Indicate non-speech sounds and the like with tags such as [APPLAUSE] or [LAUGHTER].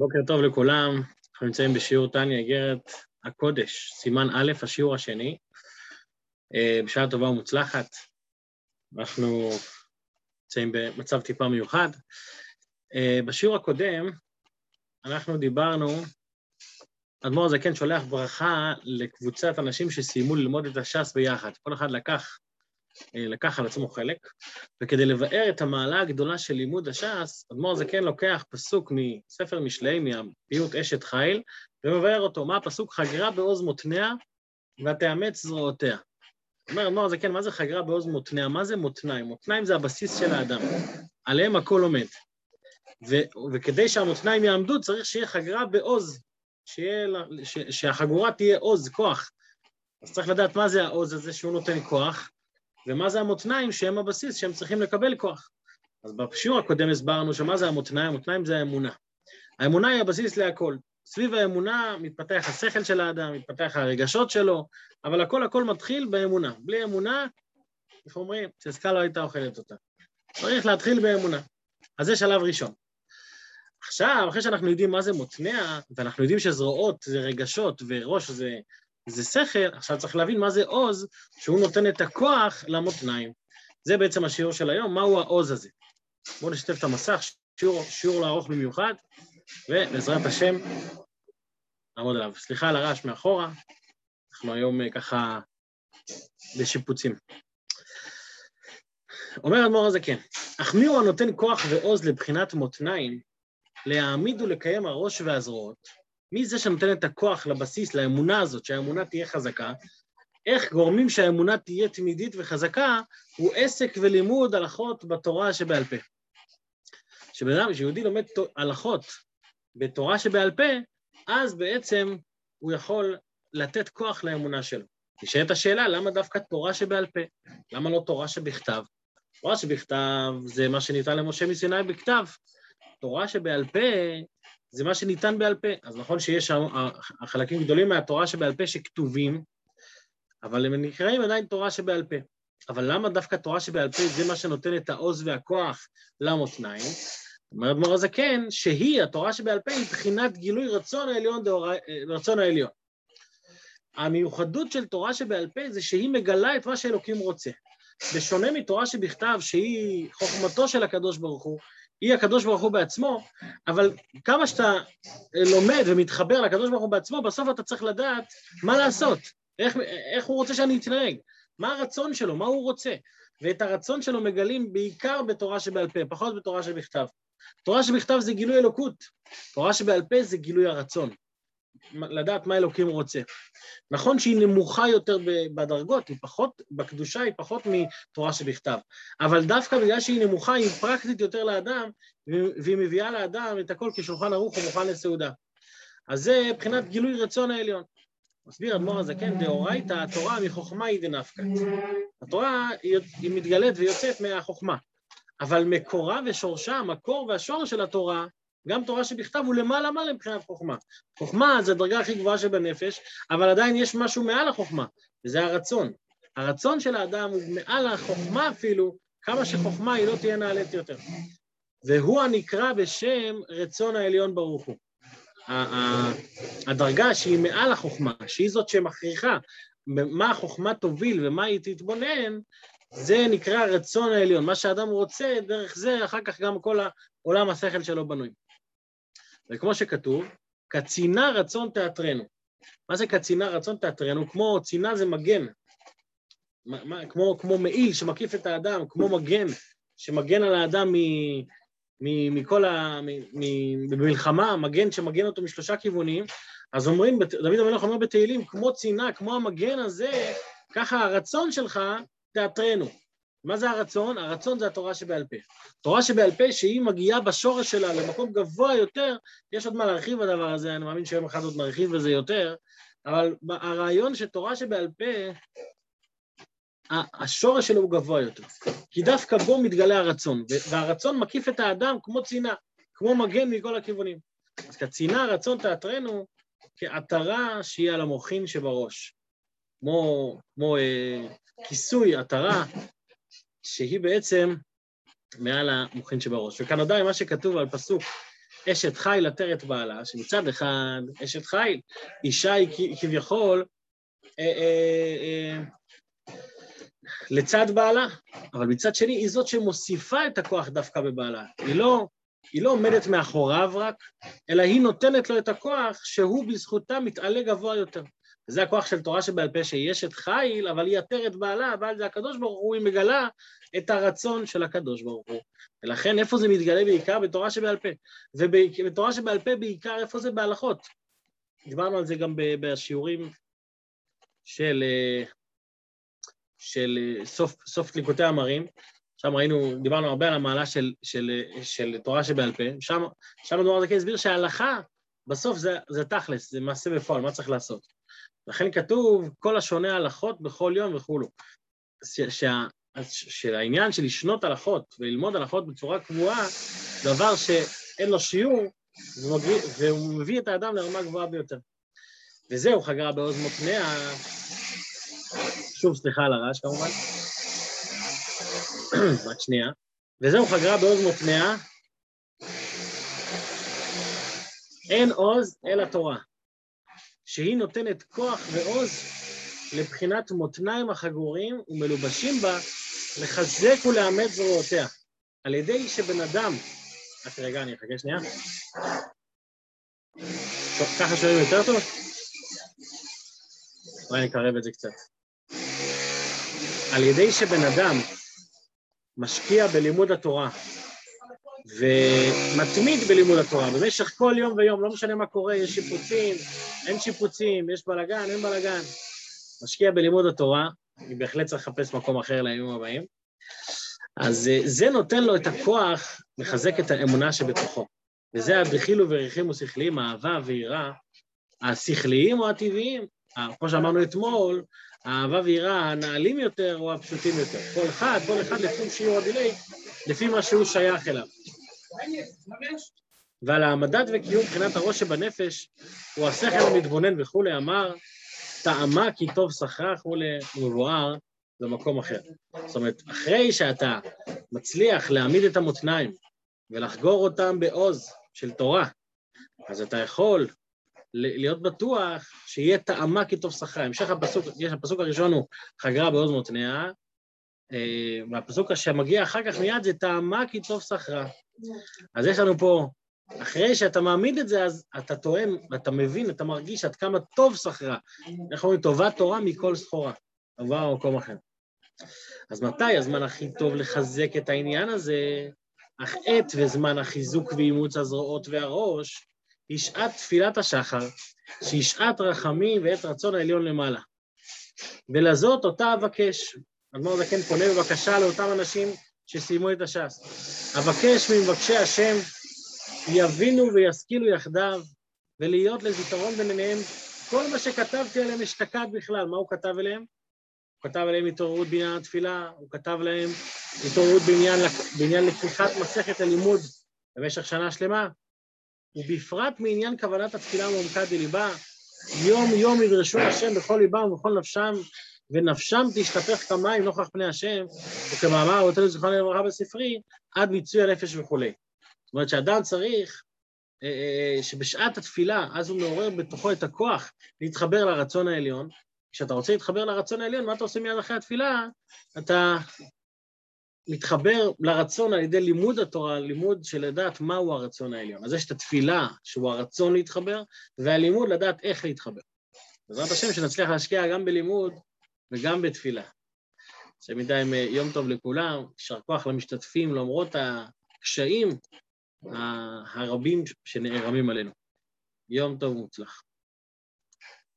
בוקר טוב לכולם, אנחנו נמצאים בשיעור טניה איגרת הקודש, סימן א', השיעור השני, אה, בשעה טובה ומוצלחת. אנחנו נמצאים במצב טיפה מיוחד. אה, בשיעור הקודם אנחנו דיברנו, אדמו"ר הזקן שולח ברכה לקבוצת אנשים שסיימו ללמוד את הש"ס ביחד. כל אחד לקח לקח על עצמו חלק, וכדי לבאר את המעלה הגדולה של לימוד הש"ס, אדמו"ר זקן לוקח פסוק מספר משלי, מהפיוט אשת חיל, ומבאר אותו. מה הפסוק? חגרה בעוז מותניה ותאמץ זרועותיה. אומר אדמו"ר זקן, מה זה חגרה בעוז מותניה? מה זה מותניים? מותניים זה הבסיס של האדם, עליהם הכל עומד. ו- וכדי שהמותניים יעמדו, צריך שיהיה חגרה בעוז, שיהיה, ש- שהחגורה תהיה עוז, כוח. אז צריך לדעת מה זה העוז הזה שהוא נותן כוח, ומה זה המותניים שהם הבסיס שהם צריכים לקבל כוח. אז בשיעור הקודם הסברנו שמה זה המותניים? המותניים זה האמונה. האמונה היא הבסיס להכל. סביב האמונה מתפתח השכל של האדם, מתפתח הרגשות שלו, אבל הכל הכל מתחיל באמונה. בלי אמונה, איך אומרים? צסקה לא הייתה אוכלת אותה. צריך להתחיל באמונה. אז זה שלב ראשון. עכשיו, אחרי שאנחנו יודעים מה זה מותנע, ואנחנו יודעים שזרועות זה רגשות וראש זה זה שכל, עכשיו צריך להבין מה זה עוז, שהוא נותן את הכוח למותניים. זה בעצם השיעור של היום, מהו העוז הזה. בואו נשתף את המסך, שיעור, שיעור לארוך במיוחד, ובעזרת השם נעמוד עליו. סליחה על הרעש מאחורה, אנחנו היום אה, ככה בשיפוצים. אומר אדמו"ר הזה כן, אך מי הוא הנותן כוח ועוז לבחינת מותניים, להעמיד ולקיים הראש והזרועות, מי זה שנותן את הכוח לבסיס, לאמונה הזאת, שהאמונה תהיה חזקה? איך גורמים שהאמונה תהיה תמידית וחזקה, הוא עסק ולימוד הלכות בתורה שבעל פה. כשבן אדם, כשיהודי לומד הלכות בתורה שבעל פה, אז בעצם הוא יכול לתת כוח לאמונה שלו. נשאלת השאלה, למה דווקא תורה שבעל פה? למה לא תורה שבכתב? תורה שבכתב זה מה שניתן למשה מסיני בכתב. תורה שבעל פה זה מה שניתן בעל פה. אז נכון שיש חלקים גדולים מהתורה שבעל פה שכתובים, אבל הם נקראים עדיין תורה שבעל פה. אבל למה דווקא תורה שבעל פה זה מה שנותן את העוז והכוח למותניים? אומר אדמו"ר הזקן, שהיא, התורה שבעל פה, היא בחינת גילוי רצון העליון, דאור... רצון העליון. המיוחדות של תורה שבעל פה זה שהיא מגלה את מה שאלוקים רוצה. בשונה מתורה שבכתב, שהיא חוכמתו של הקדוש ברוך הוא, היא הקדוש ברוך הוא בעצמו, אבל כמה שאתה לומד ומתחבר לקדוש ברוך הוא בעצמו, בסוף אתה צריך לדעת מה לעשות, איך, איך הוא רוצה שאני אתנהג, מה הרצון שלו, מה הוא רוצה. ואת הרצון שלו מגלים בעיקר בתורה שבעל פה, פחות בתורה שבכתב. תורה שבכתב זה גילוי אלוקות, תורה שבעל פה זה גילוי הרצון. לדעת מה אלוקים רוצה. נכון שהיא נמוכה יותר בדרגות, היא פחות, בקדושה היא פחות מתורה שבכתב, אבל דווקא בגלל שהיא נמוכה היא פרקטית יותר לאדם, והיא מביאה לאדם את הכל כשולחן ערוך ומוכן לסעודה. אז זה מבחינת גילוי רצון העליון. מסביר אדמו"ר הזקן, דאורייתא, התורה מחוכמה היא דנפקא. התורה היא מתגלית ויוצאת מהחוכמה, אבל מקורה ושורשה, המקור והשור של התורה, גם תורה שבכתב הוא למעלה מעלה מבחינת חוכמה. חוכמה זה הדרגה הכי גבוהה שבנפש, אבל עדיין יש משהו מעל החוכמה, וזה הרצון. הרצון של האדם הוא מעל החוכמה אפילו, כמה שחוכמה היא לא תהיה נעלית יותר. והוא הנקרא בשם רצון העליון ברוך הוא. הדרגה שהיא מעל החוכמה, שהיא זאת שמכריחה מה החוכמה תוביל ומה היא תתבונן, זה נקרא רצון העליון. מה שאדם רוצה, דרך זה אחר כך גם כל העולם השכל שלו בנוי. וכמו שכתוב, קצינה רצון תיאטרנו. מה זה קצינה רצון תיאטרנו? כמו צינה זה מגן, מה, מה, כמו, כמו מעיל שמקיף את האדם, כמו מגן שמגן על האדם מ, מ, מכל ה... במלחמה, מגן שמגן אותו משלושה כיוונים, אז אומרים, דוד המלך אומר בתהילים, כמו צינה, כמו המגן הזה, ככה הרצון שלך תיאטרנו. מה זה הרצון? הרצון זה התורה שבעל פה. תורה שבעל פה שהיא מגיעה בשורש שלה למקום גבוה יותר, יש עוד מה להרחיב בדבר הזה, אני מאמין שיום אחד עוד נרחיב בזה יותר, אבל הרעיון שתורה שבעל פה, השורש שלו הוא גבוה יותר, כי דווקא בו מתגלה הרצון, והרצון מקיף את האדם כמו צינה, כמו מגן מכל הכיוונים. אז כצינה הרצון תעטרנו כעטרה שהיא על המוחין שבראש, כמו, כמו אה, כיסוי, עטרה, שהיא בעצם מעל המוחין שבראש. וכאן עדיין מה שכתוב על פסוק אשת חיל עטרת בעלה, שמצד אחד אשת חיל, אישה היא כביכול אה, אה, אה, לצד בעלה, אבל מצד שני היא זאת שמוסיפה את הכוח דווקא בבעלה. היא לא, היא לא עומדת מאחוריו רק, אלא היא נותנת לו את הכוח שהוא בזכותה מתעלה גבוה יותר. וזה הכוח של תורה שבעל פה, שהיא אשת חיל, אבל היא עטרת בעלה, אבל זה הקדוש ברוך הוא, היא מגלה את הרצון של הקדוש ברוך הוא. ולכן איפה זה מתגלה בעיקר? בתורה שבעל פה. ובתורה שבעל פה בעיקר איפה זה בהלכות. דיברנו על זה גם בשיעורים של, של סוף, סוף קליקותי המרים, שם ראינו, דיברנו הרבה על המעלה של, של, של תורה שבעל פה, שם, שם אדמו"ר הזקן הסביר שההלכה בסוף זה, זה תכלס, זה מעשה בפועל, מה צריך לעשות. לכן כתוב כל השונה הלכות בכל יום וכולו. שהעניין של לשנות הלכות וללמוד הלכות בצורה קבועה, דבר שאין לו שיעור, והוא מביא את האדם לרמה גבוהה ביותר. וזהו, חגרה בעוז מותניה, שוב סליחה על הרעש כמובן, [CLEARS THROAT] רק שנייה, וזהו חגרה בעוז מותניה, אין עוז אלא תורה. שהיא נותנת כוח ועוז לבחינת מותניים החגורים ומלובשים בה לחזק ולאמץ זרועותיה. על ידי שבן אדם... רק רגע, אני אחכה שנייה. ככה שומעים יותר טוב? אולי אני אקרב את זה קצת. על ידי שבן אדם משקיע בלימוד התורה ומתמיד בלימוד התורה במשך כל יום ויום, לא משנה מה קורה, יש שיפוצים, אין שיפוצים, יש בלאגן, אין בלאגן. משקיע בלימוד התורה, אני בהחלט צריך לחפש מקום אחר לימים הבאים, אז אה, זה נותן לו את הכוח לחזק את האמונה שבתוכו. וזה הבחילו וריחים ושכליים, אהבה ויראה, השכליים או הטבעיים. כמו שאמרנו אתמול, האהבה ויראה הנעלים יותר או הפשוטים יותר. כל אחד, כל אחד לפי שיעור הדילי, לפי מה שהוא שייך אליו. ועל העמדת וקיום מבחינת הראש שבנפש, הוא השכל המתבונן וכולי, אמר, טעמה כי טוב שכרה וכולי, מבואר במקום אחר. זאת אומרת, אחרי שאתה מצליח להעמיד את המותניים ולחגור אותם בעוז של תורה, אז אתה יכול להיות בטוח שיהיה טעמה שכרה. המשך הפסוק, יש, הפסוק הראשון הוא חגרה בעוז מותניה, אה, והפסוק שמגיע אחר כך מיד זה טעמה שכרה. אז יש לנו פה, אחרי שאתה מעמיד את זה, אז אתה טועם, אתה מבין, אתה מרגיש עד כמה טוב שכרה. איך אומרים? טובת תורה מכל סחורה. עבר במקום אחר. אז מתי הזמן הכי טוב לחזק את העניין הזה? אך עת וזמן החיזוק ואימוץ הזרועות והראש היא שעת תפילת השחר, שהיא שעת רחמים ועת רצון העליון למעלה. ולזאת אותה אבקש. אדמו"ר זקן פונה בבקשה לאותם אנשים שסיימו את הש"ס. אבקש ממבקשי השם יבינו וישכילו יחדיו, ולהיות לזיכרון ביניהם כל מה שכתבתי עליהם אשתקד בכלל. מה הוא כתב אליהם? הוא כתב עליהם התעוררות בעניין התפילה, הוא כתב להם התעוררות בעניין, בעניין לקיחת מסכת הלימוד במשך שנה שלמה, ובפרט מעניין כוונת התפילה מעומקה דליבה, יום יום ידרשו השם בכל ליבם ובכל נפשם, ונפשם תשתפך כמים נוכח פני השם, וכמאמר אותנו זכרון לברכה בספרי, עד מיצוי הנפש וכולי. זאת אומרת שאדם צריך, אה, אה, שבשעת התפילה, אז הוא מעורר בתוכו את הכוח להתחבר לרצון העליון. כשאתה רוצה להתחבר לרצון העליון, מה אתה עושה מיד אחרי התפילה? אתה מתחבר לרצון על ידי לימוד התורה, לימוד של לדעת מהו הרצון העליון. אז יש את התפילה, שהוא הרצון להתחבר, והלימוד לדעת איך להתחבר. בעזרת השם שנצליח להשקיע גם בלימוד וגם בתפילה. השם ידע יום טוב לכולם, יישר כוח למשתתפים למרות הקשיים הרבים שנערמים עלינו. יום טוב ומוצלח.